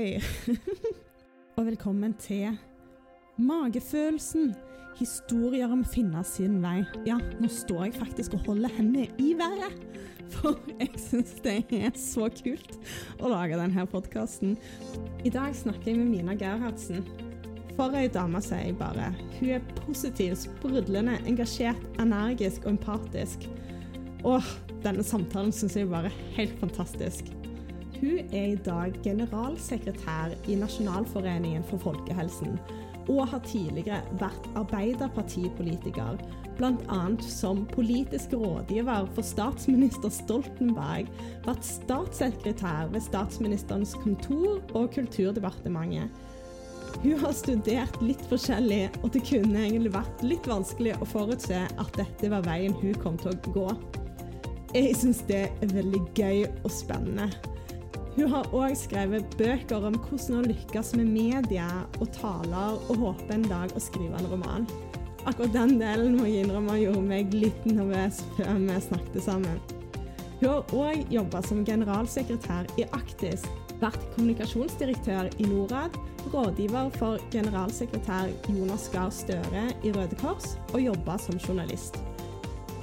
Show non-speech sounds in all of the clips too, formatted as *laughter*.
Hei! *laughs* og velkommen til Magefølelsen. Historier om finne sin vei. Ja, nå står jeg faktisk og holder hendene i været. For jeg syns det er så kult å lage denne podkasten. I dag snakker jeg med Mina Gerhardsen. For ei dame, sier jeg bare. Hun er positiv, sprudlende, engasjert, energisk og empatisk. Åh, denne samtalen syns jeg bare er helt fantastisk. Hun er i dag generalsekretær i Nasjonalforeningen for folkehelsen, og har tidligere vært arbeiderpartipolitiker, bl.a. som politisk rådgiver for statsminister Stoltenberg, vært statssekretær ved statsministerens kontor og Kulturdepartementet. Hun har studert litt forskjellig, og det kunne egentlig vært litt vanskelig å forutse at dette var veien hun kom til å gå. Jeg syns det er veldig gøy og spennende. Hun har òg skrevet bøker om hvordan å lykkes med media og taler, og håper en dag å skrive en roman. Akkurat den delen må jeg innrømme gjorde meg litt nervøs før vi snakket sammen. Hun har òg jobba som generalsekretær i Aktis, vært kommunikasjonsdirektør i Norad, rådgiver for generalsekretær Jonas Gahr Støre i Røde Kors og jobba som journalist.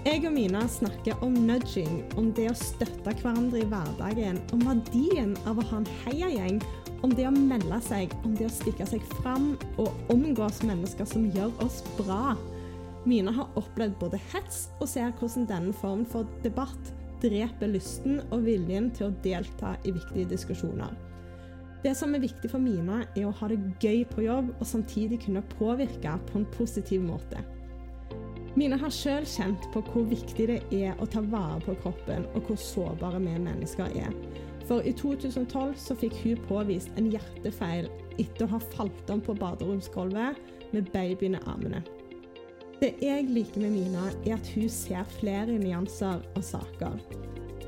Jeg og Mina snakker om nudging, om det å støtte hverandre i hverdagen, om verdien av å ha en heiagjeng, om det å melde seg, om det å stikke seg fram og omgås mennesker som gjør oss bra. Mina har opplevd både hets og ser hvordan denne formen for debatt dreper lysten og viljen til å delta i viktige diskusjoner. Det som er viktig for Mina, er å ha det gøy på jobb og samtidig kunne påvirke på en positiv måte. Mina har sjøl kjent på hvor viktig det er å ta vare på kroppen, og hvor sårbare vi mennesker er. For i 2012 så fikk hun påvist en hjertefeil etter å ha falt om på baderomsgulvet med babyen i armene. Det jeg liker med Mina, er at hun ser flere nyanser og saker.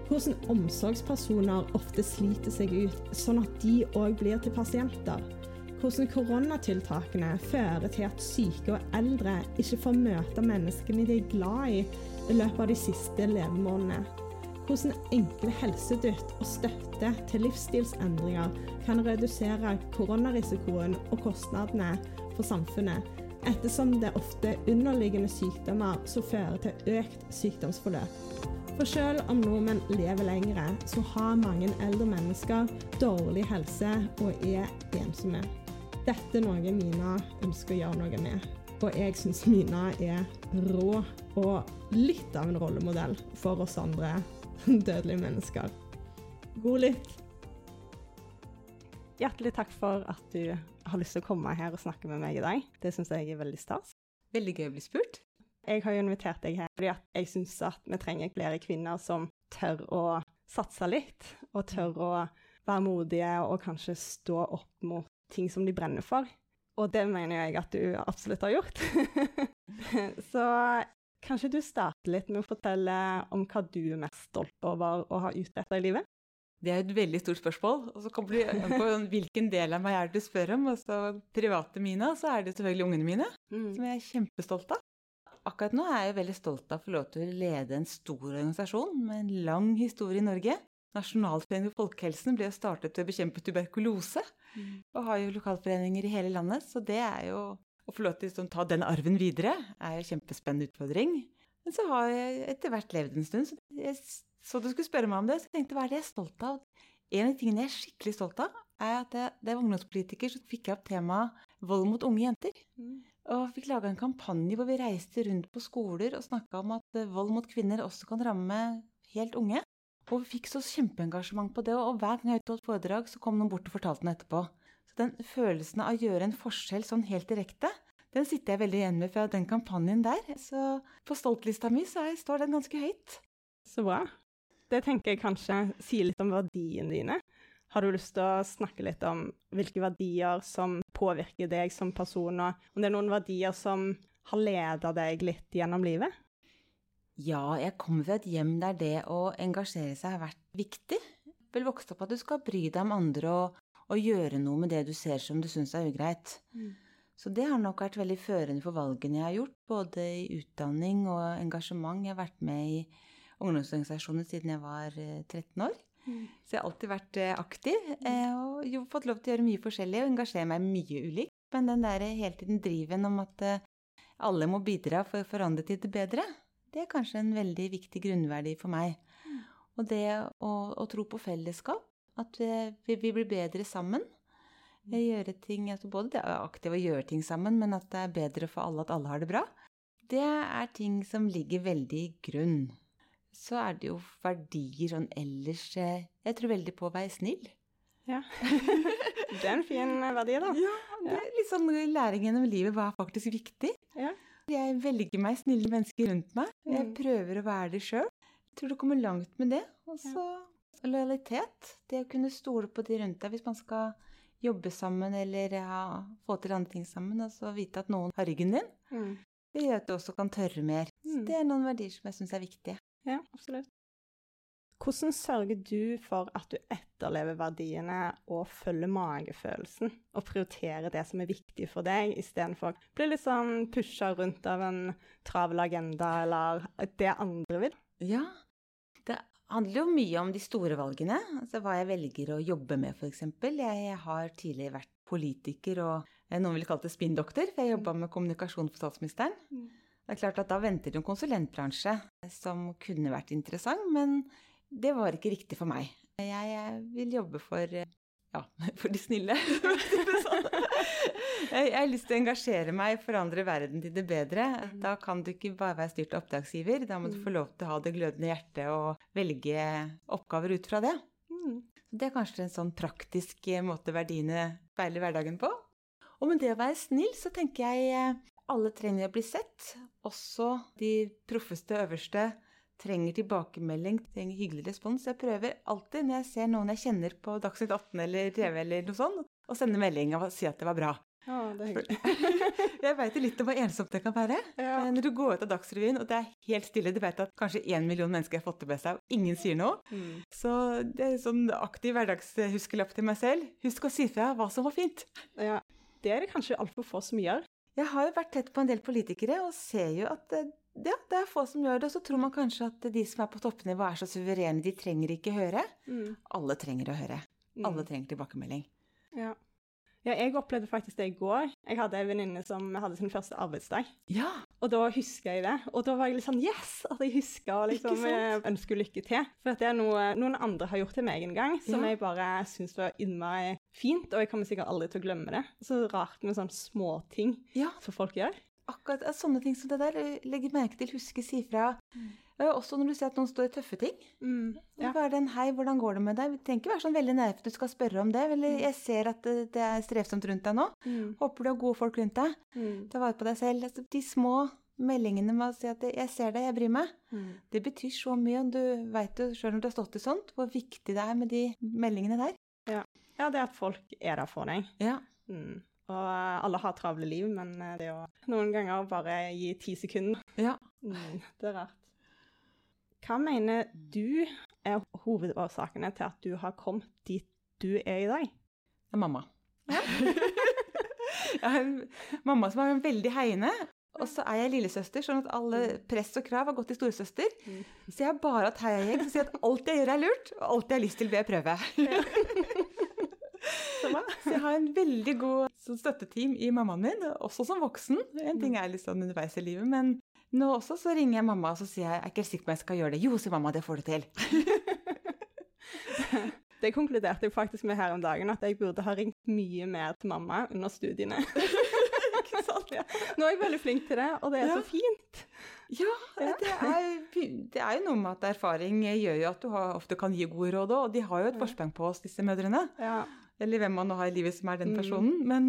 Hvordan omsorgspersoner ofte sliter seg ut, sånn at de òg blir til pasienter hvordan koronatiltakene fører til at syke og eldre ikke får møte menneskene de er glad i i løpet av de siste levemånedene. Hvordan enkle helsedytt og støtte til livsstilsendringer kan redusere koronarisikoen og kostnadene for samfunnet, ettersom det ofte er underliggende sykdommer som fører til økt sykdomsforløp. For selv om nordmenn lever lengre, så har mange eldre mennesker dårlig helse og er ensomme. Dette er noe Mina ønsker å gjøre noe med. Og jeg syns Mina er rå og litt av en rollemodell for oss andre *laughs* dødelige mennesker. God lytt! Hjertelig takk for at du har lyst til å komme her og snakke med meg i dag. Det syns jeg er veldig stas. Veldig gøy å bli spurt. Jeg har jo invitert deg her fordi jeg syns at vi trenger flere kvinner som tør å satse litt, og tør å være modige og kanskje stå opp mot ting som de brenner for. Og det mener jeg at du absolutt har gjort. *laughs* Så kanskje du starter litt med å fortelle om hva du er mest stolt over å ha utretta i livet? Det er et veldig stort spørsmål. Og så kommer du på hvilken del av meg er det du spør om. Altså private mine, og så er det selvfølgelig ungene mine, mm. som jeg er kjempestolt av. Akkurat nå er jeg veldig stolt av å få lov til å lede en stor organisasjon med en lang historie i Norge. Nasjonalforeningen for folkehelsen ble startet til å bekjempe tuberkulose. Mm. Og har jo lokalforeninger i hele landet, så det er jo å få lov til å ta den arven videre er jo en kjempespennende utfordring. Men så har jeg etter hvert levd en stund, så, jeg, så du skulle spørre meg om det. Så jeg tenkte hva er det jeg er stolt av? En av de tingene jeg er skikkelig stolt av, er at jeg, da jeg var ungdomspolitiker, så fikk jeg opp temaet vold mot unge jenter. Mm. Og fikk laga en kampanje hvor vi reiste rundt på skoler og snakka om at vold mot kvinner også kan ramme helt unge. Og vi fikk så kjempeengasjement på det, og hver gang jeg holdt foredrag, så kom noen bort og fortalte den etterpå. Så den følelsen av å gjøre en forskjell sånn helt direkte, den sitter jeg veldig igjen med fra den kampanjen der. Så på stoltlista mi så står den ganske høyt. Så bra. Det tenker jeg kanskje sier litt om verdiene dine. Har du lyst til å snakke litt om hvilke verdier som påvirker deg som person, og om det er noen verdier som har leda deg litt gjennom livet? Ja, jeg kommer fra et hjem der det å engasjere seg har vært viktig. Vel vokst opp at du skal bry deg om andre og, og gjøre noe med det du ser som du syns er ugreit. Mm. Så det har nok vært veldig førende for valgene jeg har gjort, både i utdanning og engasjement. Jeg har vært med i ungdomsorganisasjoner siden jeg var 13 eh, år. Mm. Så jeg har alltid vært eh, aktiv eh, og fått lov til å gjøre mye forskjellig og engasjere meg mye ulikt. Men den der hele tiden driven om at alle må bidra for å forandre til det bedre, det er kanskje en veldig viktig grunnverdi for meg. Mm. Og det å, å, tro på fellesskap, at vi, vi blir bedre sammen. Mm. Gjøre ting, altså både det er aktivt å gjøre ting sammen, men at det er bedre for alle at alle har det bra. Det er ting som ligger veldig i grunn. Så er det jo verdier sånn ellers eh, Jeg tror veldig på å være snill. Ja. *laughs* det er en fin verdi, da. Ja, det er litt sånn læring gjennom livet. Hva er faktisk viktig? Ja. Jeg velger meg snille mennesker rundt meg. Jeg mm. prøver å være det sjøl. Tror du kommer langt med det. Og så ja. lojalitet. Det å kunne stole på de rundt deg hvis man skal jobbe sammen eller ja, få til andre ting sammen. Og så vite at noen har ryggen din. Mm. Det gjør at du også kan tørre mer. Mm. det er noen verdier som jeg syns er viktige. Ja, absolutt. Hvordan sørger du for at du etterlever verdiene og følger magefølelsen, og prioriterer det som er viktig for deg, istedenfor å bli litt sånn pusha rundt av en travel agenda eller det andre vil? Ja, det handler jo mye om de store valgene. Altså hva jeg velger å jobbe med, f.eks. Jeg har tidligere vært politiker og noen ville kalt det spinndoktor, for jeg jobba med kommunikasjon for statsministeren. Mm. Det er klart at Da venter det en konsulentbransje som kunne vært interessant, men det var ikke riktig for meg. Jeg vil jobbe for ja, *laughs* for de snille. *laughs* Jeg har lyst til å engasjere meg, forandre verden til det bedre. Mm. Da kan du ikke bare være styrt av oppdragsgiver. Da må du mm. få lov til å ha det glødende hjertet og velge oppgaver ut fra det. Så Det er kanskje en sånn praktisk måte verdiene speiler hverdagen på. Og med det å være snill, så tenker jeg eh, alle trenger å bli sett. Også de proffeste, øverste trenger tilbakemelding, trenger hyggelig respons. Jeg prøver alltid, når jeg ser noen jeg kjenner på Dagsnytt 18 eller TV eller noe sånt, å sende melding og si at det var bra. Ja, det er hyggelig. *laughs* jeg veit litt om hvor ensomt det kan være. Ja. Når du går ut av Dagsrevyen, og det er helt stille, du vet at kanskje én million mennesker har fått det med seg, og ingen sier noe. Mm. Så det er en sånn aktiv hverdagshuskeløp til meg selv. Husk å si fra hva som var fint. Ja, Det er det kanskje altfor få som gjør. Jeg har jo vært tett på en del politikere og ser jo at eh, ja, det er få som gjør det. Og så tror man kanskje at de som er på toppnivå, er så suverene. De trenger ikke høre. Mm. Alle trenger å høre. Mm. Alle trenger tilbakemelding. Ja. ja. jeg opplevde faktisk det i går. Jeg hadde en venninne som hadde sin første arbeidsdag. Ja. Og da huska jeg det. Og da var jeg litt sånn Yes! At jeg huska å liksom, eh, ønske lykke til. For det er noe noen andre har gjort til meg en gang, som ja. jeg bare syns var innmari fint. Og jeg kommer sikkert aldri til å glemme det. Så rart med sånne småting ja. som folk gjør akkurat sånne ting som det der. Legg merke til, huske, si fra. Mm. Også når du ser at noen står i tøffe ting. Mm, ja. Det en hei, hvordan går det med deg? Du trenger ikke være sånn veldig nær for du skal spørre om det. Eller mm. jeg ser at det er strevsomt rundt deg nå. Mm. Håper du har gode folk rundt deg. Mm. Ta vare på deg selv. Altså, de små meldingene med å si at 'jeg ser deg, jeg bryr meg', mm. det betyr så mye. Og du veit jo sjøl når du har stått i sånt, hvor viktig det er med de meldingene der. Ja, ja det at folk er der for deg. Ja. Mm. Og eh, alle har travle liv, men eh, det å noen ganger bare gi ti sekunder Ja. *laughs* Mm, det er rart. Hva mener du er hovedårsakene til at du har kommet dit du er i dag? Det er mamma. Ja. *laughs* jeg har en mamma som er veldig heiende, og så er jeg lillesøster, sånn at alle press og krav har gått til storesøster. Mm. Så jeg har bare hatt heiagjeng som sier at alt jeg gjør, er lurt, og alt jeg har lyst til, vil jeg prøve. Så jeg har en veldig god sånn støtteteam i mammaen min, også som voksen. En ting er litt sånn underveis i livet, men nå også så ringer jeg mamma og så sier jeg, jeg er ikke sikker på om jeg skal gjøre det. Jo, sier mamma, det får du til. *laughs* det konkluderte jeg faktisk med her om dagen, at jeg burde ha ringt mye mer til mamma under studiene. *laughs* ikke sant? Ja. Nå er jeg veldig flink til det, og det er ja. så fint. Ja, det er, det er, jo noe med at erfaring gjør jo at du har, ofte kan gi gode råd òg, og de har jo et forsprang på oss, disse mødrene. Ja. Eller hvem man nå har i livet som er den mm. personen. Mm. Men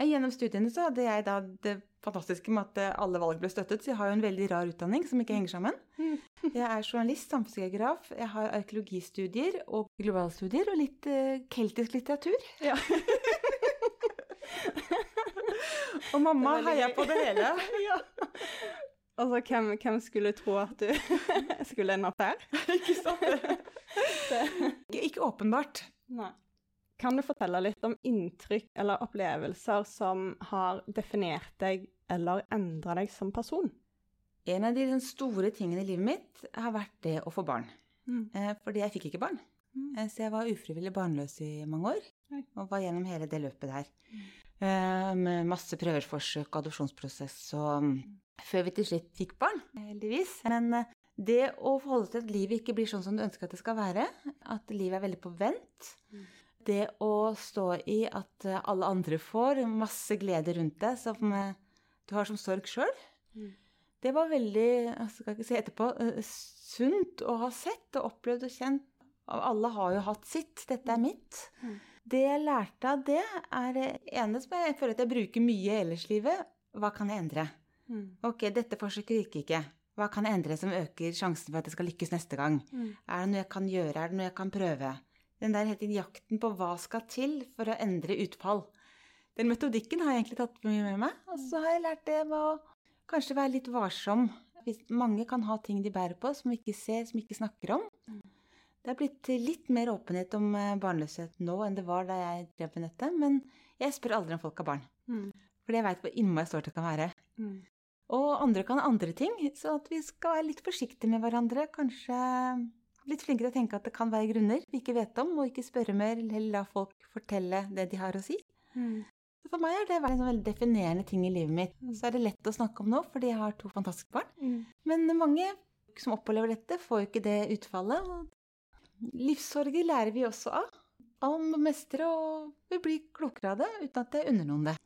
uh, gjennom studiene så hadde jeg da det fantastiske med at eh, alle valg ble støttet, så jeg har jo en veldig rar utdanning som ikke henger sammen. Mm. *laughs* Jeg er journalist, samfunnsgeograf, jeg har arkeologistudier og globalstudier og litt uh, keltisk litteratur. Ja. *laughs* og mamma heier på det hele. *laughs* ja. Altså, hvem, hvem, skulle tro at du skulle ende opp her? ikke sant? Ikke åpenbart. Nei. Kan du fortelle litt om inntrykk eller opplevelser som har definert deg eller endra deg som person? En av de store tingene i livet mitt har vært det å få barn. Mm. Eh, fordi jeg fikk ikke barn. Mm. Eh, så jeg var ufrivillig barnløs i mange år, og var gjennom hele det løpet der. Mm. Med masse prøveforsøk, adopsjonsprosess og mm, Før vi til slutt fikk barn, heldigvis. Men det å forholde seg til at livet ikke blir sånn som du ønsker at det skal være, at livet er veldig på vent, mm. Det å stå i at alle andre får masse glede rundt deg som du har som sorg sjøl, mm. det var veldig, jeg skal ikke si etterpå, sunt å ha sett og opplevd og kjent alle har jo hatt sitt. Dette er mm. mitt. Mm. Det jeg lærte av det, er det ene som jeg føler at jeg bruker mye i ellerslivet. Hva kan jeg endre? Mm. Ok, dette forsøket gikk ikke. Hva kan jeg endre som øker sjansen for at det skal lykkes neste gang? Mm. Er det noe jeg kan gjøre? Er det noe jeg kan prøve? Den der hele tiden jakten på hva skal til for å endre utfall. Den metodikken har jeg egentlig tatt mye med meg. Og så har jeg lært det med å kanskje være litt varsom. Hvis mange kan ha ting de bærer på som vi ikke ser, som vi ikke snakker om. Det er blitt litt mer åpenhet om eh, barnløshet nå enn det var da jeg drev med dette, men jeg spør aldri om folk har barn. Mm. Fordi jeg veit hvor innmari stort det kan være. Mm. Og andre kan andre ting, så at vi skal være litt forsiktige med hverandre. Kanskje litt flinkere til å tenke at det kan være grunner vi ikke vet om, og ikke spørre mer, eller la folk fortelle det de har å si. Mm. For meg har det vært en sånn veldig definerende ting i livet mitt. Så er det lett å snakke om nå, fordi jeg har to fantastiske barn. Mm. Men mange som opplever dette, får jo ikke det utfallet. Livssorger lærer vi også av. Om å mestre, og vi blir klokere av det uten at det unner noen det.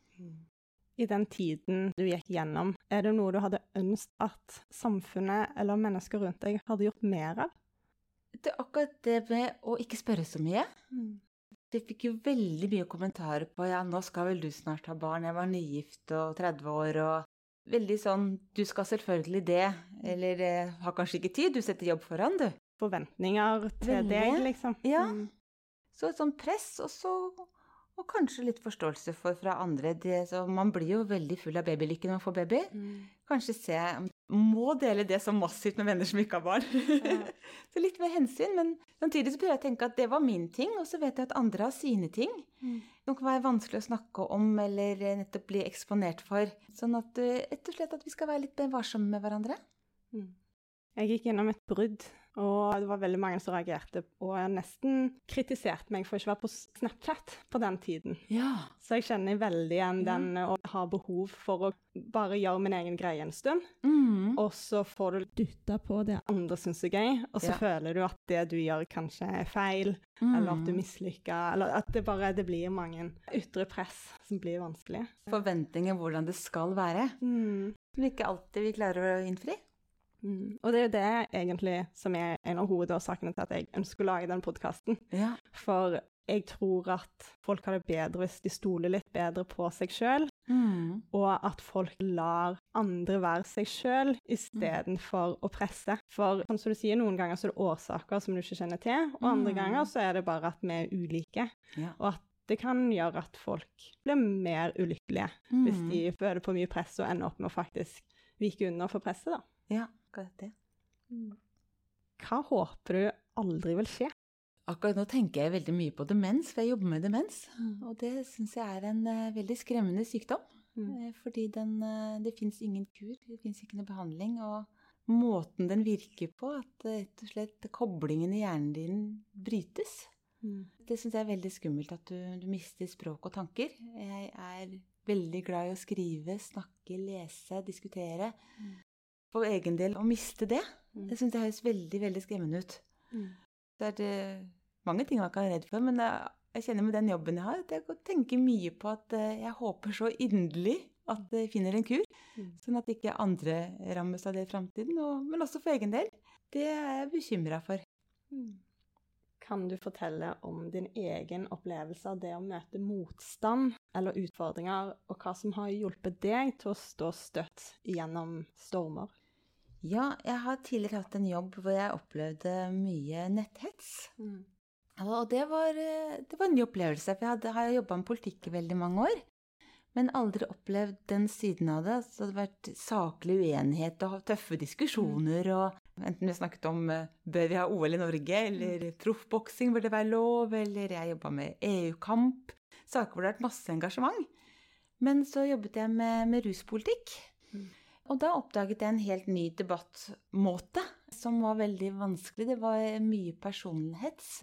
I den tiden du gikk gjennom, er det noe du hadde ønsket at samfunnet eller mennesker rundt deg hadde gjort mer av? Det er akkurat det med å ikke spørre så mye. Mm. Jeg fikk jo veldig mye kommentarer på ja, nå skal vel du snart ha barn, jeg var nygift og 30 år og Veldig sånn du skal selvfølgelig det, eller eh, har kanskje ikke tid, du setter jobb foran, du forventninger til Veldig. deg, liksom. Ja. Mm. Så et sånt press, og så og kanskje litt forståelse for fra andre. Det, man blir jo veldig full av babylykke når man får baby. Mm. Kanskje se Må dele det så massivt med venner som ikke har barn. Ja. *laughs* så litt med hensyn. Men samtidig så prøver jeg å tenke at det var min ting, og så vet jeg at andre har sine ting. Mm. Noe kan være vanskelig å snakke om eller nettopp bli eksponert for. Sånn at eh, rett og slett at vi skal være litt mer varsomme med hverandre. Mm. Jeg gikk gjennom et brudd og det var veldig mange som reagerte og nesten kritiserte meg for ikke å være på Snapchat på den tiden. Ja. Så jeg kjenner veldig igjen den å ha behov for å bare gjøre min egen greie en stund. Mm. Og så får du dytta på det andre syns er gøy, og så ja. føler du at det du gjør, kanskje er feil, mm. eller at du mislykka, eller at det bare det blir mange ytre press som blir vanskelig. Forventninger hvordan det skal være, mm. som ikke alltid vi klarer å innfri. Mm. Og det er jo det egentlig som er en av hovedårsakene til at jeg ønsker å lage den podkasten. Ja. For jeg tror at folk har det bedre hvis de stoler litt bedre på seg sjøl, mm. og at folk lar andre være seg sjøl istedenfor mm. å presse. For som du sier, noen ganger så er det årsaker som du ikke kjenner til, og andre mm. ganger så er det bare at vi er ulike. Ja. Og at det kan gjøre at folk blir mer ulykkelige mm. hvis de føler på mye press og ender opp med å faktisk vike under for presset, da. Ja akkurat det. Mm. Hva håper du aldri vil skje? Akkurat nå tenker jeg veldig mye på demens, for jeg jobber med demens. Og det syns jeg er en uh, veldig skremmende sykdom. Mm. Uh, fordi den, uh, det fins ingen kur, det fins ikke noe behandling. Og måten den virker på, at rett og slett koblingen i hjernen din brytes. Mm. Det syns jeg er veldig skummelt, at du, du, mister språk og tanker. Jeg er veldig glad i å skrive, snakke, lese, diskutere. Mm for egen del å miste det. Mm. Det syns jeg høres veldig, veldig skremmende ut. Mm. Det er det mange ting man kan være redd for, men jeg kjenner med den jobben jeg har, at jeg tenker mye på at eh, jeg håper så inderlig at jeg finner en kur, mm. sånn at ikke andre rammes av det i framtiden, men også for egen del. Det er jeg bekymra for. Mm. Kan du fortelle om din egen opplevelse av det å møte motstand eller utfordringer, og hva som har hjulpet deg til å stå støtt gjennom stormer? Ja, jeg har tidligere hatt en jobb hvor jeg opplevde mye netthets. Mm. Og det var, eh, det var, en ny opplevelse, for jeg hadde, har jobba med politikk i veldig mange år. Men aldri opplevd den siden av det. Så det hadde vært saklig uenighet og tøffe diskusjoner. Mm. og Enten vi snakket om eh, bør vi ha OL i Norge, eller mm. proffboksing, bør det være lov, eller jeg jobba med EU-kamp. Saker hvor det har vært masse engasjement. Men så jobbet jeg med, med ruspolitikk. Mm. Og da oppdaget jeg en helt ny debattmåte som var veldig vanskelig. Det var mye personlighets.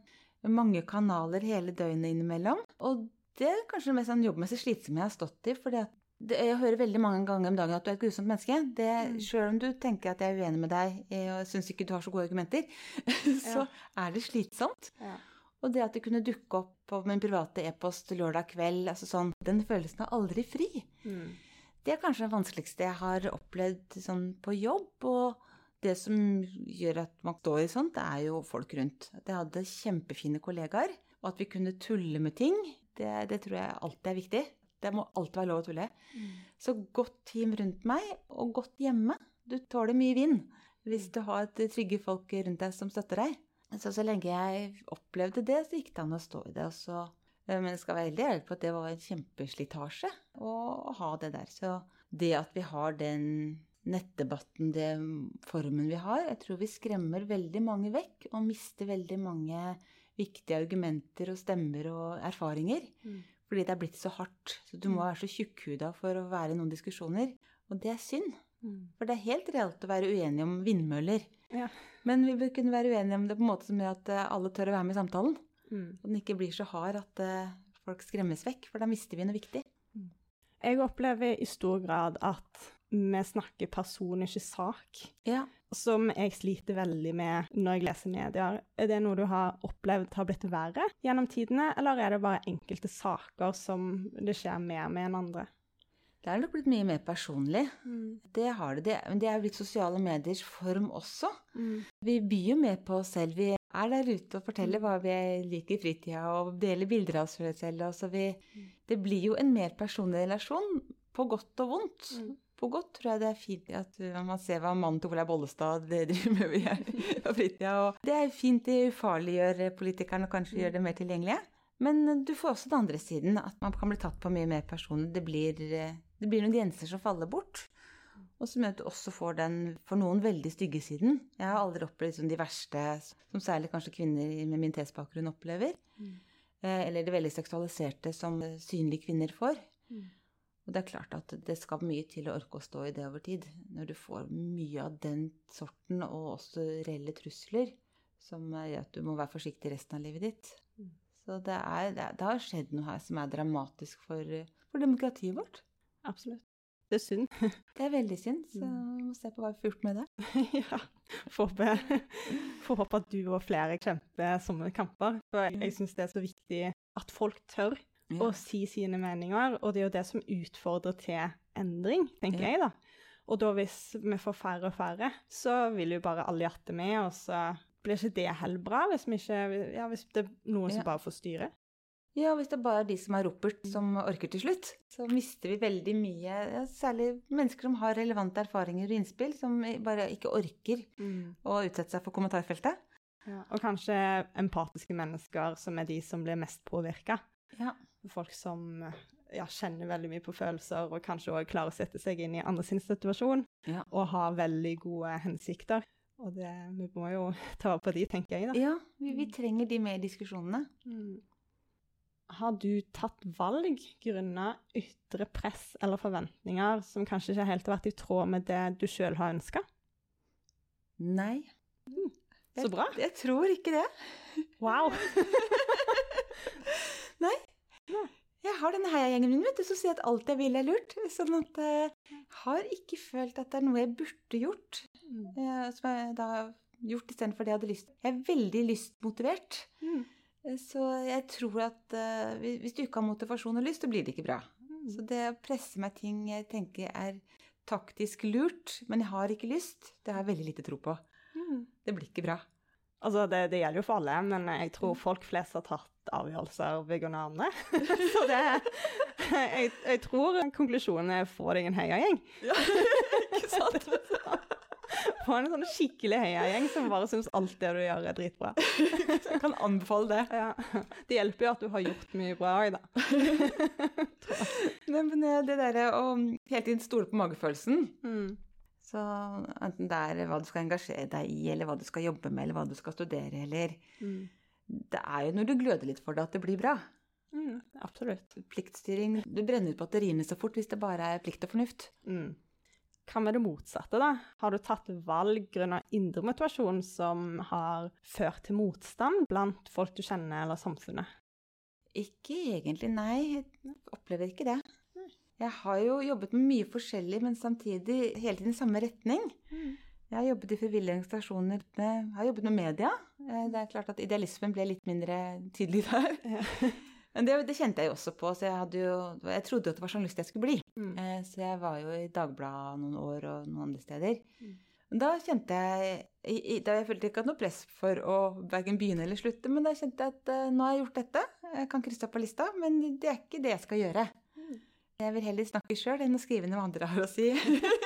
mange kanaler hele døgnet innimellom. Og det er kanskje det mest sånn jobbmessig slitsomme jeg har stått i. fordi at jeg hører veldig mange ganger om dagen at du er et grusomt menneske. Det, Mm. Selv om du tenker at jeg er uenig med deg eh, og syns ikke du har så gode argumenter, *laughs* så er det slitsomt. Ja. Og det at det kunne dukke opp på min private e-post lørdag kveld, altså sånn, den følelsen er aldri fri, Mm. Det er kanskje det vanskeligste jeg har opplevd sånn på jobb. Og det som gjør at man står i sånt, det er jo folk rundt. At jeg hadde kjempefine kollegaer, og at vi kunne tulle med ting, det, det tror jeg alltid er viktig. Det må alltid være lov å tulle. Så godt team rundt meg, og godt hjemme. Du tåler mye vind hvis du har et trygge folk rundt deg som støtter deg. Så så lenge jeg opplevde det, så gikk det an å stå i det. Og så, men jeg skal være veldig ærlig på at det var en kjempeslitasje å, ha det der. Så det at vi har den nettdebatten, den formen vi har, jeg tror vi skremmer veldig mange vekk og mister veldig mange viktige argumenter og stemmer og erfaringer. Mm. Fordi det er blitt så hardt. Så du må være så tjukkhuda for å være i noen diskusjoner. Og det er synd. Mm. For det er helt reelt å være uenige om vindmøller. Ja. Men vi bør kunne være uenige om det på en måte som gjør at eh, alle tør å være med i samtalen. Mm. Og den ikke blir så hard at eh, folk skremmes vekk, for da mister vi noe viktig. Jeg opplever i stor grad at vi snakker person, ikke sak. Ja. Som jeg sliter veldig med når jeg leser medier. Er det noe du har opplevd har blitt verre gjennom tidene, eller er det bare enkelte saker som det skjer mer med enn andre? Det er nok blitt mye mer personlig. Det har det. det. Men det er blitt sosiale mediers form også. Mm. Vi byr jo mer på oss selv. Vi er der ute og forteller hva vi liker i fritida, og deler bilder av oss selv. Altså vi, det blir jo en mer personlig relasjon, på godt og vondt. Mm. På godt tror jeg det er fint at uh, man ser hva mannen til Olaug Bollestad *laughs* driver med på fritida. Og det er fint, det ufarliggjør politikerne og kanskje gjør det mer tilgjengelige. Men du får også den andre siden, at man kan bli tatt på mye mer personlig. Det blir, uh, det blir noen grenser som faller bort. Og som gjør at du også får den for noen veldig stygge siden. Jeg har aldri opplevd liksom, de verste, som særlig kanskje kvinner med min tesbakgrunn opplever. Mm. Eh, eller det veldig seksualiserte som synlige kvinner får. Mm. Og det er klart at det skal mye til å orke å stå i det over tid. Når du får mye av den sorten, og også reelle trusler, som gjør at du må være forsiktig resten av livet ditt. Mm. Så det, er, det, det har skjedd noe her som er dramatisk for, for demokratiet vårt. Absolutt. Det er synd. *laughs* Det er veldig synd, så Mm. vi må se på hva vi får gjort med det. *laughs* ja. *laughs* Får håpe, at du og flere kjemper sånne kamper. For jeg, jeg syns det er så viktig at folk tør å si sine meninger, og det er jo det som utfordrer til endring, tenker Ja. jeg, da. Og da hvis vi får færre og færre, så vil jo bare alle hjertet med, og så blir ikke det heller bra hvis, vi ikke, ja, hvis det er noen Ja. som bare får styre. Ja, hvis det bare er de som er ropert, som orker til slutt, så mister vi veldig mye. Ja, særlig mennesker som har relevante erfaringer og innspill, som bare ikke orker å utsette seg for kommentarfeltet. Ja, og kanskje empatiske mennesker som er de som blir mest påvirka. Ja. Folk som ja, kjenner veldig mye på følelser, og kanskje òg klarer å sette seg inn i andre sin situasjon, og har veldig gode hensikter. Og det, vi må jo ta vare på de, tenker jeg, da. Ja, vi, vi trenger de med i diskusjonene. Mm. Har du tatt valg grunnet ytre press eller forventninger som kanskje ikke helt har vært i tråd med det du sjøl har ønska? Nei. Så bra. Jeg, jeg tror ikke det. Wow! *laughs* Nei. Jeg har denne heiagjengen min vet du, som sier at alt jeg vil er lurt. Sånn at jeg har ikke følt at det er noe jeg burde gjort, eh, som jeg da har gjort istedenfor det jeg hadde lyst Jeg er veldig lystmotivert. Mm. Eh, Så jeg tror at eh, hvis- du ikke har motivasjon og lyst, så blir det ikke bra. Så det å presse meg ting jeg tenker er taktisk lurt, men jeg har ikke lyst, det har jeg veldig lite tro på. Mm. Det blir ikke bra. Altså, det, det gjelder jo for alle, men jeg tror folk flest har tatt avgjørelser av andre. *laughs* Så det jeg, jeg tror konklusjonen er få deg en heiagjeng. *laughs* ikke sant? *laughs* Få en sånn skikkelig heiagjeng som bare syns alt det du gjør, er dritbra. *laughs* Jeg kan anbefale det. Ja. Det hjelper jo at du har gjort mye bra òg, da. *laughs* Nei, men eh, det derre å hele tiden stole på magefølelsen Mm. Så enten det er hva du skal engasjere deg i, eller hva du skal jobbe med, eller hva du skal studere, eller Mm. Det er jo når du gløder litt for det at det blir bra. Mm. Absolutt. Pliktstyring Du brenner ut batteriene så fort hvis det bare er plikt og fornuft. Mm. Hva med det motsatte, da? Har du tatt valg grunnet indre motivasjon som har ført til motstand blant folk du kjenner eller samfunnet? Ikke egentlig, nei. Jeg opplever ikke det. Jeg har jo jobbet med mye forskjellig, men samtidig hele tiden i samme retning. Jeg har jobbet i frivillige organisasjoner, med, har jobbet med media. Eh, det er klart at idealismen ble litt mindre tydelig *laughs* der. Ja. Men det, det, kjente jeg jo også på, så jeg, jo, jeg trodde jo at det var journalist jeg skulle bli. Mm. Eh, så jeg var jo i Dagbladet noen år og noen andre steder. Mm. Da kjente jeg Da jeg følte ikke noe press for å verken begynne eller slutte, men da kjente jeg at uh, nå har jeg gjort dette. Jeg kan krysse opp på lista, men det er ikke det jeg skal gjøre. Mm. Jeg vil heller snakke sjøl enn å skrive ned hva andre har å si. *laughs*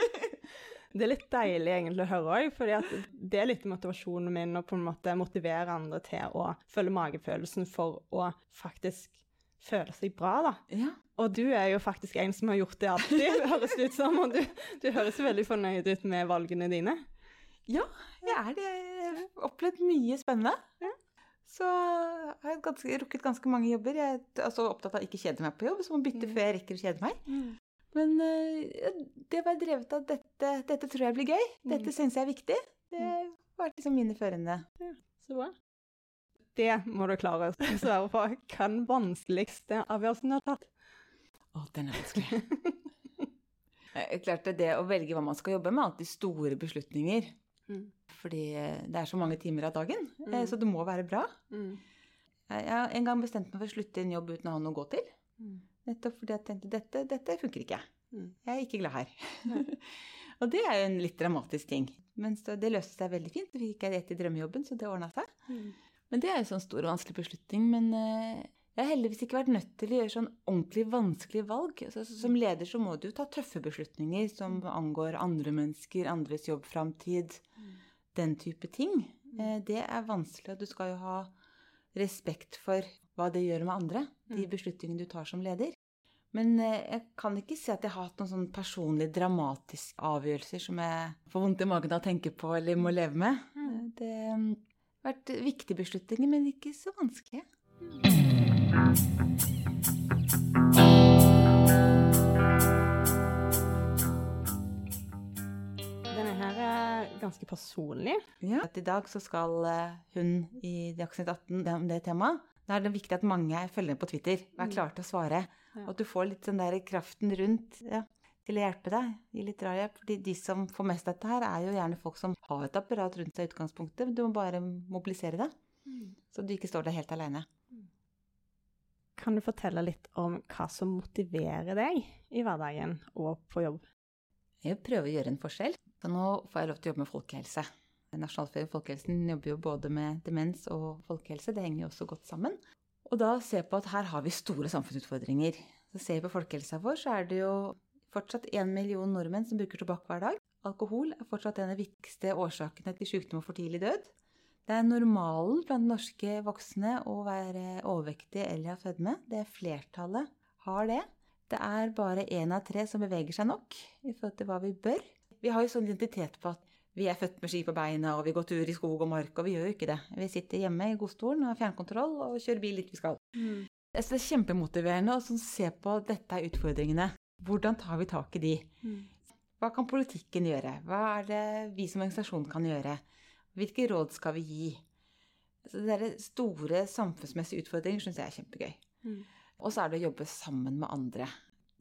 Det er litt deilig egentlig å høre òg, for det er litt motivasjonen min å på en måte motivere andre til å følge magefølelsen for å faktisk føle seg bra, da. Ja. Og du er jo faktisk en som har gjort det alltid, *laughs* høres ut som. Og du, du høres veldig fornøyd ut med valgene dine. Ja, jeg er det. Jeg har opplevd mye spennende. Ja. Så jeg har ganske, rukket ganske mange jobber. Jeg er altså opptatt av ikke kjede meg på jobb, så må bytte mm. før jeg rekker å kjede meg. Mm. Men uh, det være drevet av dette, dette tror jeg blir gøy. Dette mm. syns jeg er viktig. Det mm. liksom mine førende. Ja, så bra. Det må du klare å *laughs* svare på. Hva den vanskeligste avgjørelsen du har tatt? Å, den er vanskelig. *laughs* Klart det å velge hva man skal jobbe med, er alltid store beslutninger. Mm. Fordi eh, det er så mange timer av dagen. Eh, mm. Så det må være bra. Mm. Jeg har en gang bestemt meg for å slutte i en jobb uten å ha noe å gå til. Nettopp fordi jeg tenkte dette, dette funker ikke. Mm. Jeg er ikke glad her. *laughs* og det er jo en litt dramatisk ting. Men det løste seg veldig fint. Så fikk jeg rett i drømmejobben, så det ordna seg. Mm. Men det er jo sånn stor og vanskelig beslutning. Men uh, jeg har heldigvis ikke vært nødt til å gjøre sånn ordentlig vanskelige valg. Altså, som leder så må du jo ta tøffe beslutninger som mm. angår andre mennesker, andres jobbframtid, mm. den type ting. Uh, det er vanskelig, og du skal jo ha respekt for hva det gjør med andre, de beslutningene du tar som leder. Men eh, jeg kan ikke si at jeg har hatt noen sånn personlig dramatiske avgjørelser som jeg får vondt i magen av å tenke på eller må leve med. Mm. Eh, det har vært viktige beslutninger, men ikke så vanskelige. Denne her er ganske personlig. Ja. I dag så skal eh, hun i Dagsnytt 18 om det temaet. Da er det viktig at mange følger med på Twitter og er mm. klare til å svare. Ja. Og at du får litt den der kraften rundt ja, til å hjelpe deg. Gi litt drahjelp. Fordi de som får mest av dette her, er jo gjerne folk som har et apparat rundt seg i utgangspunktet. Du må bare mobilisere det. Mm. Så du ikke står der helt aleine. Mm. Kan du fortelle litt om hva som motiverer deg i hverdagen og på jobb? Jeg prøver å gjøre en forskjell. Så nå får jeg lov til å jobbe med folkehelse. Nasjonalforeningen og folkehelsen jobber jo både med demens og folkehelse. Det henger jo også godt sammen. Og da se på at her har vi store samfunnsutfordringer. Så ser vi på folkehelsa vår, så er det jo fortsatt én million nordmenn som bruker tobakk hver dag. Alkohol er fortsatt en av de viktigste årsakene til sykdom og for tidlig død. Det er normalen blant norske voksne å være overvektig eller ha fedme. Det er flertallet har det. Det er bare én av tre som beveger seg nok i forhold til hva vi bør. Vi har jo sånn identitet på at vi er født med ski på beina, og vi går tur i skog og mark, og vi gjør jo ikke det. Vi sitter hjemme i godstolen og har fjernkontroll og kjører bil dit vi skal. Mm. det er kjempemotiverende å sånn se på at dette er utfordringene. Hvordan tar vi tak i de? Mm. Hva kan politikken gjøre? Hva er det vi som organisasjon kan gjøre? Hvilke råd skal vi gi? Så det store samfunnsmessige utfordringer syns jeg er kjempegøy. Mm. Og så er det å jobbe sammen med andre.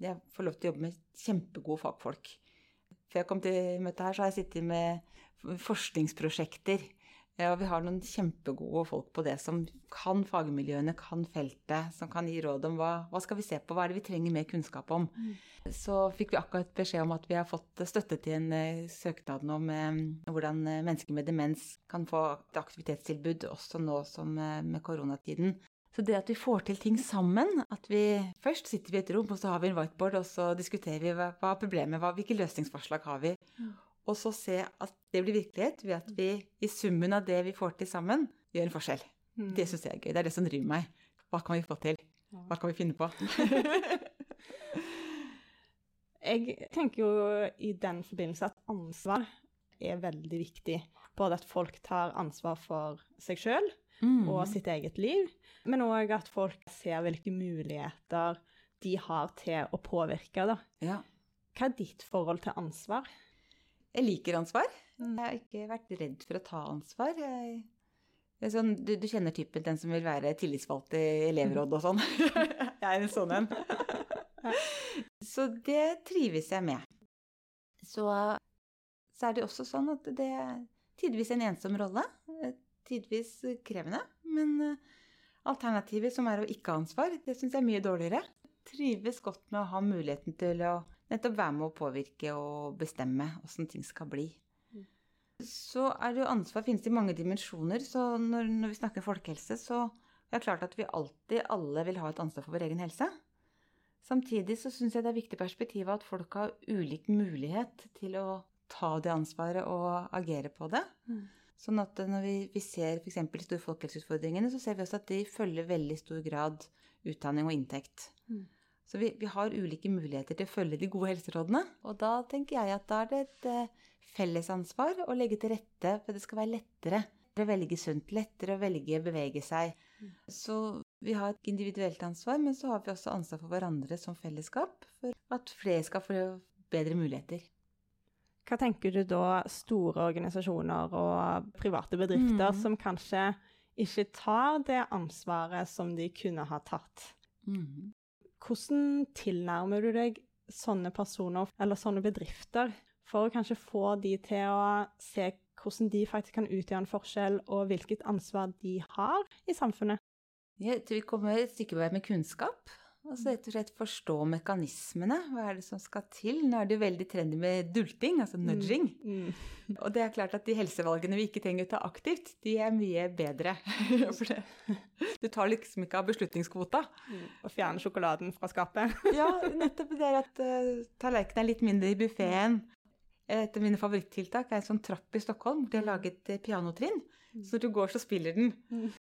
Jeg får lov til å jobbe med kjempegode fagfolk. Før jeg kom til møtet her, så har jeg sittet med forskningsprosjekter. Og vi har noen kjempegode folk på det som kan fagmiljøene, kan feltet, som kan gi råd om hva, hva skal vi se på, hva er det vi trenger mer kunnskap om. Mm. Så fikk vi akkurat beskjed om at vi har fått støtte til en uh, søknad om uh, hvordan mennesker med demens kan få et aktivitetstilbud også nå som med koronatiden. Så det at vi får til ting sammen, at vi først sitter vi i et rom, og så har vi en whiteboard, og så diskuterer vi hva, hva er problemet, hva, hvilke løsningsforslag har vi. Og så se at det blir virkelighet ved at vi i summen av det vi får til sammen, gjør en forskjell. Mm. Det syns jeg er gøy. Det er det som driver meg. Hva kan vi få til? Hva kan vi finne på? *laughs* jeg tenker jo i den forbindelse at ansvar er veldig viktig. Både at folk tar ansvar for seg sjøl mm. og sitt eget liv, men òg at folk ser hvilke muligheter de har til å påvirke. da. Ja. Hva er ditt forhold til ansvar? Jeg liker ansvar. Jeg har ikke vært redd for å ta ansvar. Jeg, sånn, du, du, kjenner typen den som vil være tillitsvalgt i elevrådet og sånn. *laughs* *laughs* jeg er en sånn en. Så det trives jeg med. Så, så er det også sånn at det er tidvis en ensom rolle. Tidvis krevende. Men eh, alternativet, som er å ikke ha ansvar, det syns jeg er mye dårligere. Trives godt med å ha muligheten til å nettopp være med å påvirke og bestemme åssen ting skal bli. Mm. Så er det jo ansvar finnes i mange dimensjoner. Så når, når, vi snakker folkehelse, så er det klart at vi alltid alle vil ha et ansvar for vår egen helse. Samtidig så syns jeg det er viktig perspektiv at folk har ulik mulighet til å ta det ansvaret og agere på det. Mm. Sånn at når vi, vi ser f.eks. de store folkehelseutfordringene, så ser vi også at de følger veldig stor grad utdanning og inntekt. Mm. Så vi, vi, har ulike muligheter til å følge de gode helserådene. Og da tenker jeg at da er det et eh, fellesansvar å legge til rette for det skal være lettere å velge sunt, lettere å velge å bevege seg. Mm. Så vi har et individuelt ansvar, men så har vi også ansvar for hverandre som fellesskap. For at flere skal få bedre muligheter. Hva tenker du da store organisasjoner og private bedrifter mm. som kanskje ikke tar det ansvaret som de kunne ha tatt? Mm. Hvordan tilnærmer du deg sånne personer eller sånne bedrifter for å kanskje få de til å se hvordan de faktisk kan utgjøre en forskjell, og hvilket ansvar de har i samfunnet? Jeg tror vi kommer et stykke vei med kunnskap. Altså rett og slett forstå mekanismene. Hva er det som skal til? Nå er det veldig trendy med dulting, altså mm, nudging. Mm. Mm. *laughs* Og det er klart at de helsevalgene vi ikke trenger å ta aktivt, de er mye bedre. *laughs* Du tar liksom ikke av beslutningskvota. Mm. Og fjerner sjokoladen fra skapet. *laughs* ja, nettopp det at uh, tallerkenen er litt mindre i buffeen. Et av mine favorittiltak er en sånn trapp i Stockholm. De har laget eh, pianotrinn. Så når du går, så spiller den.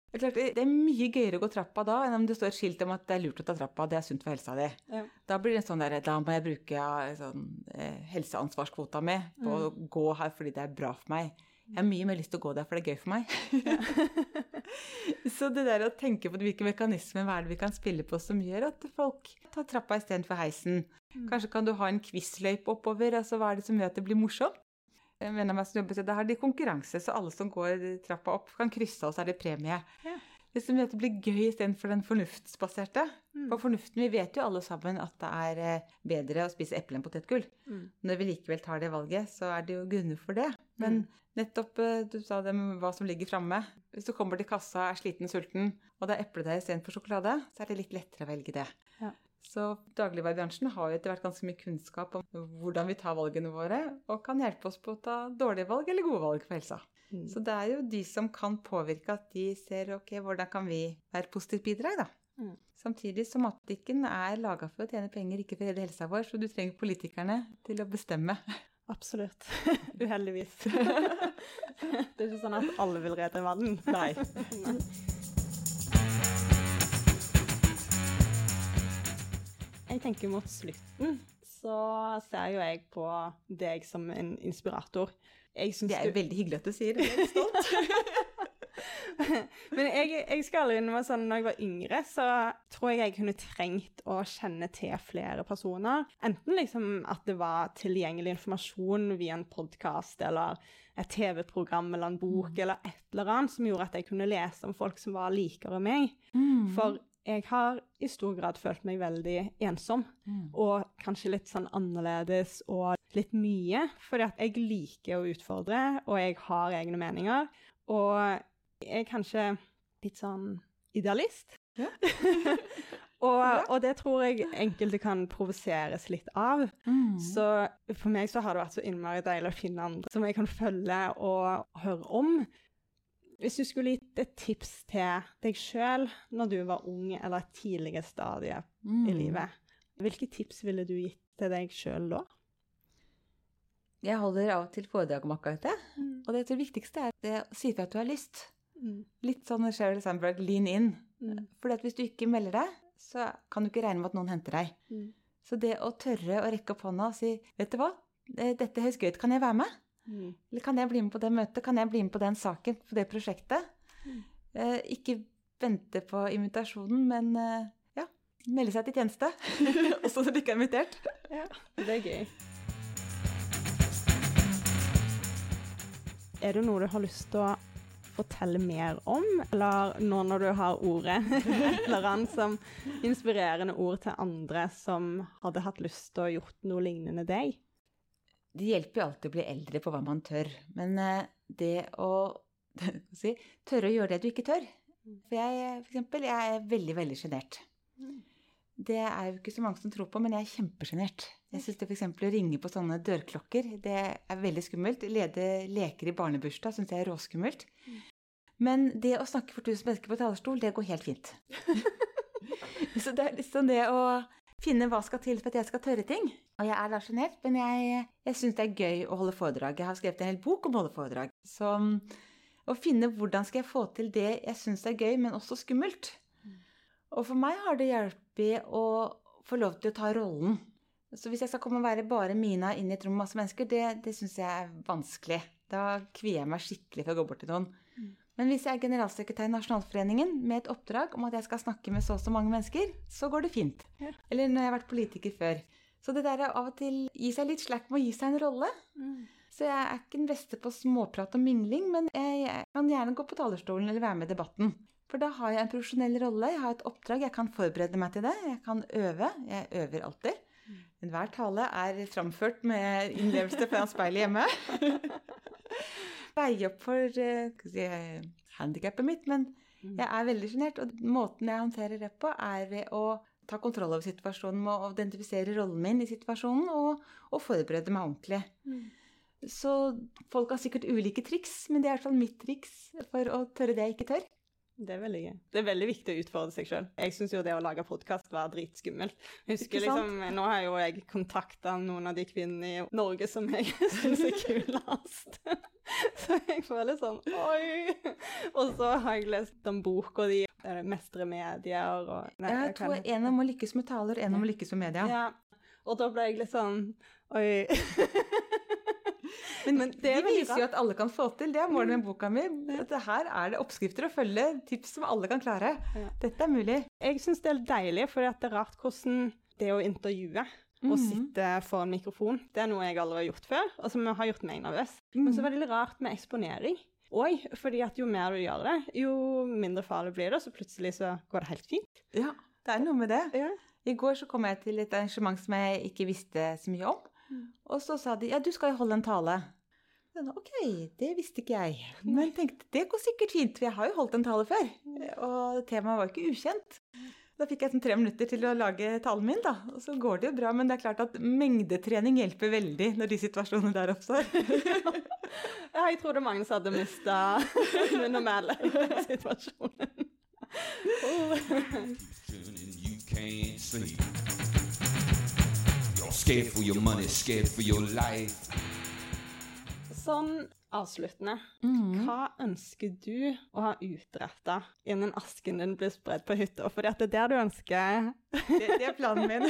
Det er, klart, det er mye gøyere å gå trappa da enn om det står et skilt om at det er lurt å ta trappa, det er sunt for helsa di. Ja. Da blir det sånn der, da må jeg bruke sånn, eh, helseansvarskvota mi på mm. å gå her fordi det er bra for meg. Jeg har mye mer lyst til å gå der, for det er gøy for meg. *laughs* Så det der å tenke på hvilke mekanismer hva er det vi kan spille på som gjør at folk tar trappa istedenfor heisen. Mm. Kanskje kan du ha en quizløype oppover. altså Hva er det som gjør at det blir morsomt? Som jobber, da har de konkurranse, så alle som går trappa opp, kan krysse, og så er det premie. Ja. Hvis de det blir gøy istedenfor den fornuftsbaserte. Mm. For fornuften, vi vet jo alle sammen at det er eh, bedre å spise eple enn potetgull. Mm. Når vi likevel tar det valget, så er det jo grunner for det. Men mm. nettopp eh, du sa det med hva som ligger framme. Hvis du kommer til kassa, er sliten sulten, og det er eple der istedenfor sjokolade, så er det litt lettere å velge det. Ja. Så dagligvarebransjen har jo etter hvert ganske mye kunnskap om hvordan vi tar valgene våre, og kan hjelpe oss på å ta dårlige valg eller gode valg for helsa. Mm. Så det er jo de som kan påvirke at de ser ok, hvordan kan vi være positivt bidrag, da. Mm. Samtidig som matbutikken er laga for å tjene penger, ikke for hele helsa vår, så du trenger politikerne til å bestemme. Absolutt. *laughs* Uheldigvis. *laughs* det er ikke sånn at alle vil redde verden. Nei. *laughs* Jeg tenker mot slutten så ser jo jeg på deg som en inspirator. det er jo du... veldig hyggelig at du sier det. Jeg er stolt. *laughs* *laughs* Men jeg, jeg skal innrømme sånn, når jeg var yngre, så tror jeg jeg kunne trengt å kjenne til flere personer. Enten liksom at det var tilgjengelig informasjon via en podkast eller et TV-program eller en bok mm. eller et eller annet som gjorde at jeg kunne lese om folk som var likere meg. Mm. For jeg har i stor grad følt meg veldig ensom. Mm. Og kanskje litt sånn annerledes og litt mye. Fordi at jeg liker å utfordre, og jeg har egne meninger. Og jeg er kanskje litt sånn idealist. Ja. *laughs* og, og, det tror jeg enkelte kan provoseres litt av. Mm. Så for meg så har det vært så innmari deilig å finne andre som jeg kan følge og høre om. Hvis du skulle gitt et tips til deg sjøl når du var ung eller et tidligere stadie mm. i livet, hvilke tips ville du gitt til deg sjøl da? Jeg holder av og til foredrag om akkurat det. Mm. Og det, det viktigste er det å si fra at du har lyst. Mm. Litt sånn Sheryl Sandberg, lean in. Mm. For hvis du ikke melder deg, så kan du ikke regne med at noen henter deg. Mm. Så det å tørre å rekke opp hånda og si 'Vet du hva, dette høres gøy ut, kan jeg være med?' Mm. Eller kan jeg bli med på det møtet? Kan jeg bli med på den saken, på det prosjektet? Mm. Eh, ikke vente på invitasjonen, men eh, ja, melde seg til tjeneste. *laughs* Også når du ikke er invitert. *laughs* Ja, det er gøy. Er det noe du har lyst til å fortelle mer om, eller nå når du har ordet, *laughs* et eller annet som inspirerende ord til andre som hadde hatt lyst til å gjort noe lignende deg? Det hjelper jo alltid å bli eldre på hva man tør, men eh, det å *laughs* si, tørre å gjøre det du ikke tør For jeg, for eksempel, jeg er veldig, veldig sjenert. Det er jo ikke så mange som tror på, men jeg er kjempesjenert. Jeg syns f.eks. å ringe på sånne dørklokker, det er veldig skummelt. Lede leker i barnebursdag syns jeg er råskummelt. Men det å snakke for tusen mennesker på talerstol, det går helt fint. *laughs* *laughs* så det er liksom det å finne hva skal til for at jeg skal tørre ting. Og jeg er da sjenert, men jeg, jeg syns det er gøy å holde foredrag. Jeg har skrevet en hel bok om å holde foredrag. Så å finne hvordan skal jeg få til det jeg syns er gøy, men også skummelt. Og for meg har det hjulpet å få lov til å ta rollen. Så hvis jeg skal komme og være bare Mina inn i et rom med masse mennesker, det, det syns jeg er vanskelig. Da kvier jeg meg skikkelig for å gå bort til noen. Men hvis jeg er generalsekretær i Nasjonalforeningen med et oppdrag om at jeg skal snakke med så og så mange mennesker, så går det fint. Ja. Eller når jeg har vært politiker før. Så det der er av og til gi seg litt slack med å gi seg en rolle. Så jeg er ikke den beste på småprat og mingling, men jeg, jeg kan gjerne gå på talerstolen eller være med i debatten. For da har jeg en profesjonell rolle, jeg har et oppdrag, jeg kan forberede meg til det. Jeg kan øve. Jeg øver alltid. Enhver tale er framført med innlevelse foran speilet hjemme. *laughs* Veie opp for uh, si, handikappet mitt, men jeg er veldig sjenert. Og måten jeg håndterer det på, er ved å ta kontroll over situasjonen med å identifisere rollen min i situasjonen og, og forberede meg ordentlig. Så folk har sikkert ulike triks, men det er i hvert fall mitt triks for å tørre det jeg ikke tør. Det er veldig gøy. Det er veldig viktig å utfordre seg sjøl. Jeg syns jo det å lage podkast var dritskummelt. Husker liksom, Nå har jo jeg kontakta noen av de kvinnene i Norge som jeg *laughs* syns er kulest. *laughs* Så jeg føler sånn Oi! Og så har jeg lest den boka di, eh, 'Mestre medier' og nei, Jeg tror heter en om å lykkes med taler, en om å lykkes med media. Ja. Og da ble jeg litt sånn Oi. *laughs* Men det De er viser jo at alle kan få til. Det er målet med boka mi. Dette her er det oppskrifter å følge, tips som alle kan klare. Dette er mulig. Jeg syns det er deilig, for det er rart hvordan det å intervjue og Mhm. sitte foran mikrofon, det er noe jeg aldri har gjort før, og som har gjort meg nervøs. Men så er det litt rart med eksponering. Og fordi at jo mer du gjør det, jo mindre farlig blir det, så plutselig så går det helt fint. Ja, det er noe med det. Ja. I går så kom jeg til et arrangement som jeg ikke visste så mye om. Mm. Og så sa de ja, du skal jo holde en tale. Ok, det visste ikke jeg. Men tenkte det går sikkert fint, for jeg har jo holdt en tale før. Og temaet var jo ikke ukjent. Da fikk jeg sånn tre minutter til å lage talen min, da. Og så går det jo bra, men det er klart at mengdetrening hjelper veldig når de situasjonene der oppstår. *laughs* Ja, jeg mange som hadde mista den situasjonen. and you can't sleep. You're scared for your money, scared for your life. Sånn avsluttende, Mm. hva ønsker du å ha utretta innen asken din blir spredd på hytta? For det er der du ønsker Det, det er planen min. *laughs*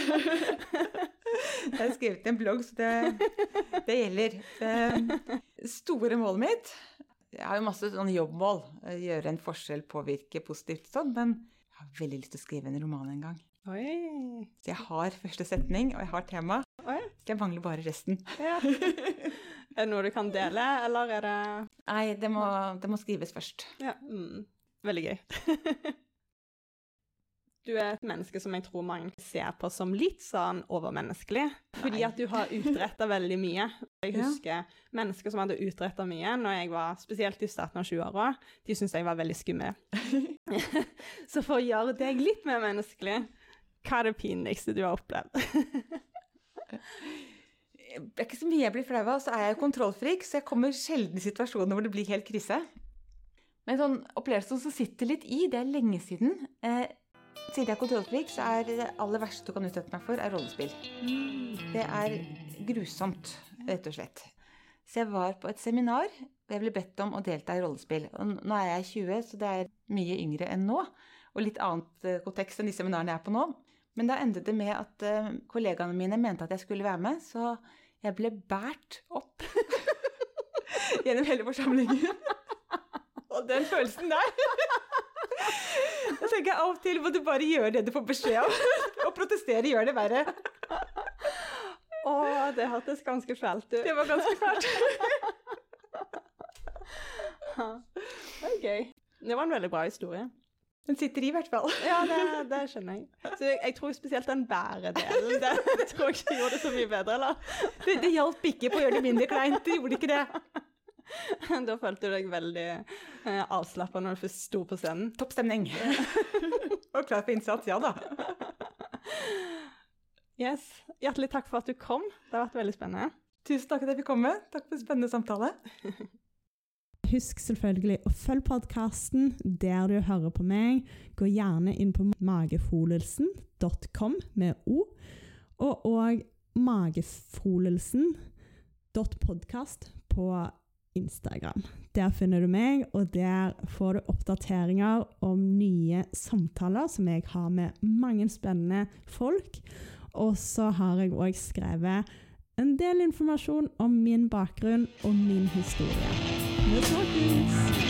Jeg har skrevet en blogg, så det, det gjelder. Det store målet mitt Jeg har jo masse sånne jobbmål. Gjøre en forskjell, påvirke positivt sånn. Men jeg har veldig lyst til å skrive en roman en gang. Oi. Så jeg har første setning, og jeg har tema. Oi. Så jeg mangler bare resten. Ja. *laughs* Er det noe du kan dele, eller er det Nei, det må, det må skrives først. Ja. Mm. Veldig gøy. *laughs* Du er et menneske som jeg tror mange ser på som litt sånn overmenneskelig. Fordi Nei. at du har utretta veldig mye. Jeg Ja. husker mennesker som hadde utretta mye når jeg var spesielt i starten av 20-åra. De syntes jeg var veldig skummel. *laughs* Så for å gjøre deg litt mer menneskelig, hva er det pinligste du har opplevd? *laughs* Det er ikke så mye jeg blir flau av, så er jeg kontrollfrik, så jeg kommer sjelden i situasjoner hvor det blir helt krise. Men sånn opplevelsen som sitter litt i, det er lenge siden. Eh, siden jeg er kontrollfrik, så er det aller verste du kan utsette meg for, er rollespill. Det er grusomt, rett og slett. Så jeg var på et seminar, og jeg ble bedt om å delta i rollespill. Og nå er jeg 20, så det er mye yngre enn nå. Og litt annet eh, kontekst enn de seminarene jeg er på nå. Men da endte det med at eh, kollegaene mine mente at jeg skulle være med, så jeg ble båret opp *laughs* gjennom hele forsamlingen. Og den følelsen der Jeg tenker Av og til må du bare gjøre det du får beskjed om. Og protestere gjør det verre. Å, det hørtes ganske fælt ut. Det var ganske fælt. *laughs* Det var gøy. Det var en veldig bra historie. Den sitter i, i hvert fall. Ja, det, det skjønner jeg. Så jeg, jeg tror spesielt den bæredelen, det, det tror jeg ikke gjorde det så mye bedre, eller? Det, det hjalp ikke på å gjøre det mindre kleint. Det gjorde ikke det. Da følte du deg veldig eh, avslappa når du først sto på scenen. Topp stemning. *laughs* Og klar for innsats, ja da. Yes. Hjertelig takk for at du kom. Det har vært veldig spennende. Tusen takk for at jeg fikk komme. Takk for en spennende samtale. Husk selvfølgelig å følge podkasten der du hører på meg. Gå gjerne inn på magefolelsen.com med O, og òg magefolelsen.podkast på Instagram. Der finner du meg, og der får du oppdateringer om nye samtaler som jeg har med mange spennende folk. Og så har jeg òg skrevet en del informasjon om min bakgrunn og min historie. Vi snakkes!